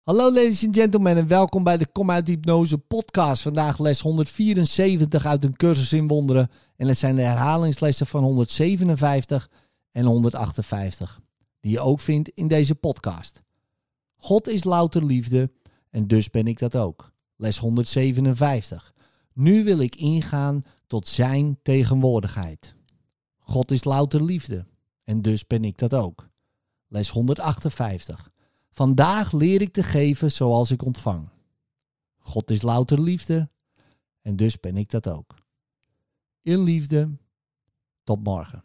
Hallo ladies and gentlemen en welkom bij de Kom uit Hypnose podcast. Vandaag les 174 uit een cursus in wonderen. En het zijn de herhalingslessen van 157 en 158. Die je ook vindt in deze podcast. God is louter liefde en dus ben ik dat ook. Les 157. Nu wil ik ingaan tot zijn tegenwoordigheid. God is louter liefde en dus ben ik dat ook. Les 158. Vandaag leer ik te geven zoals ik ontvang. God is louter liefde en dus ben ik dat ook. In liefde, tot morgen.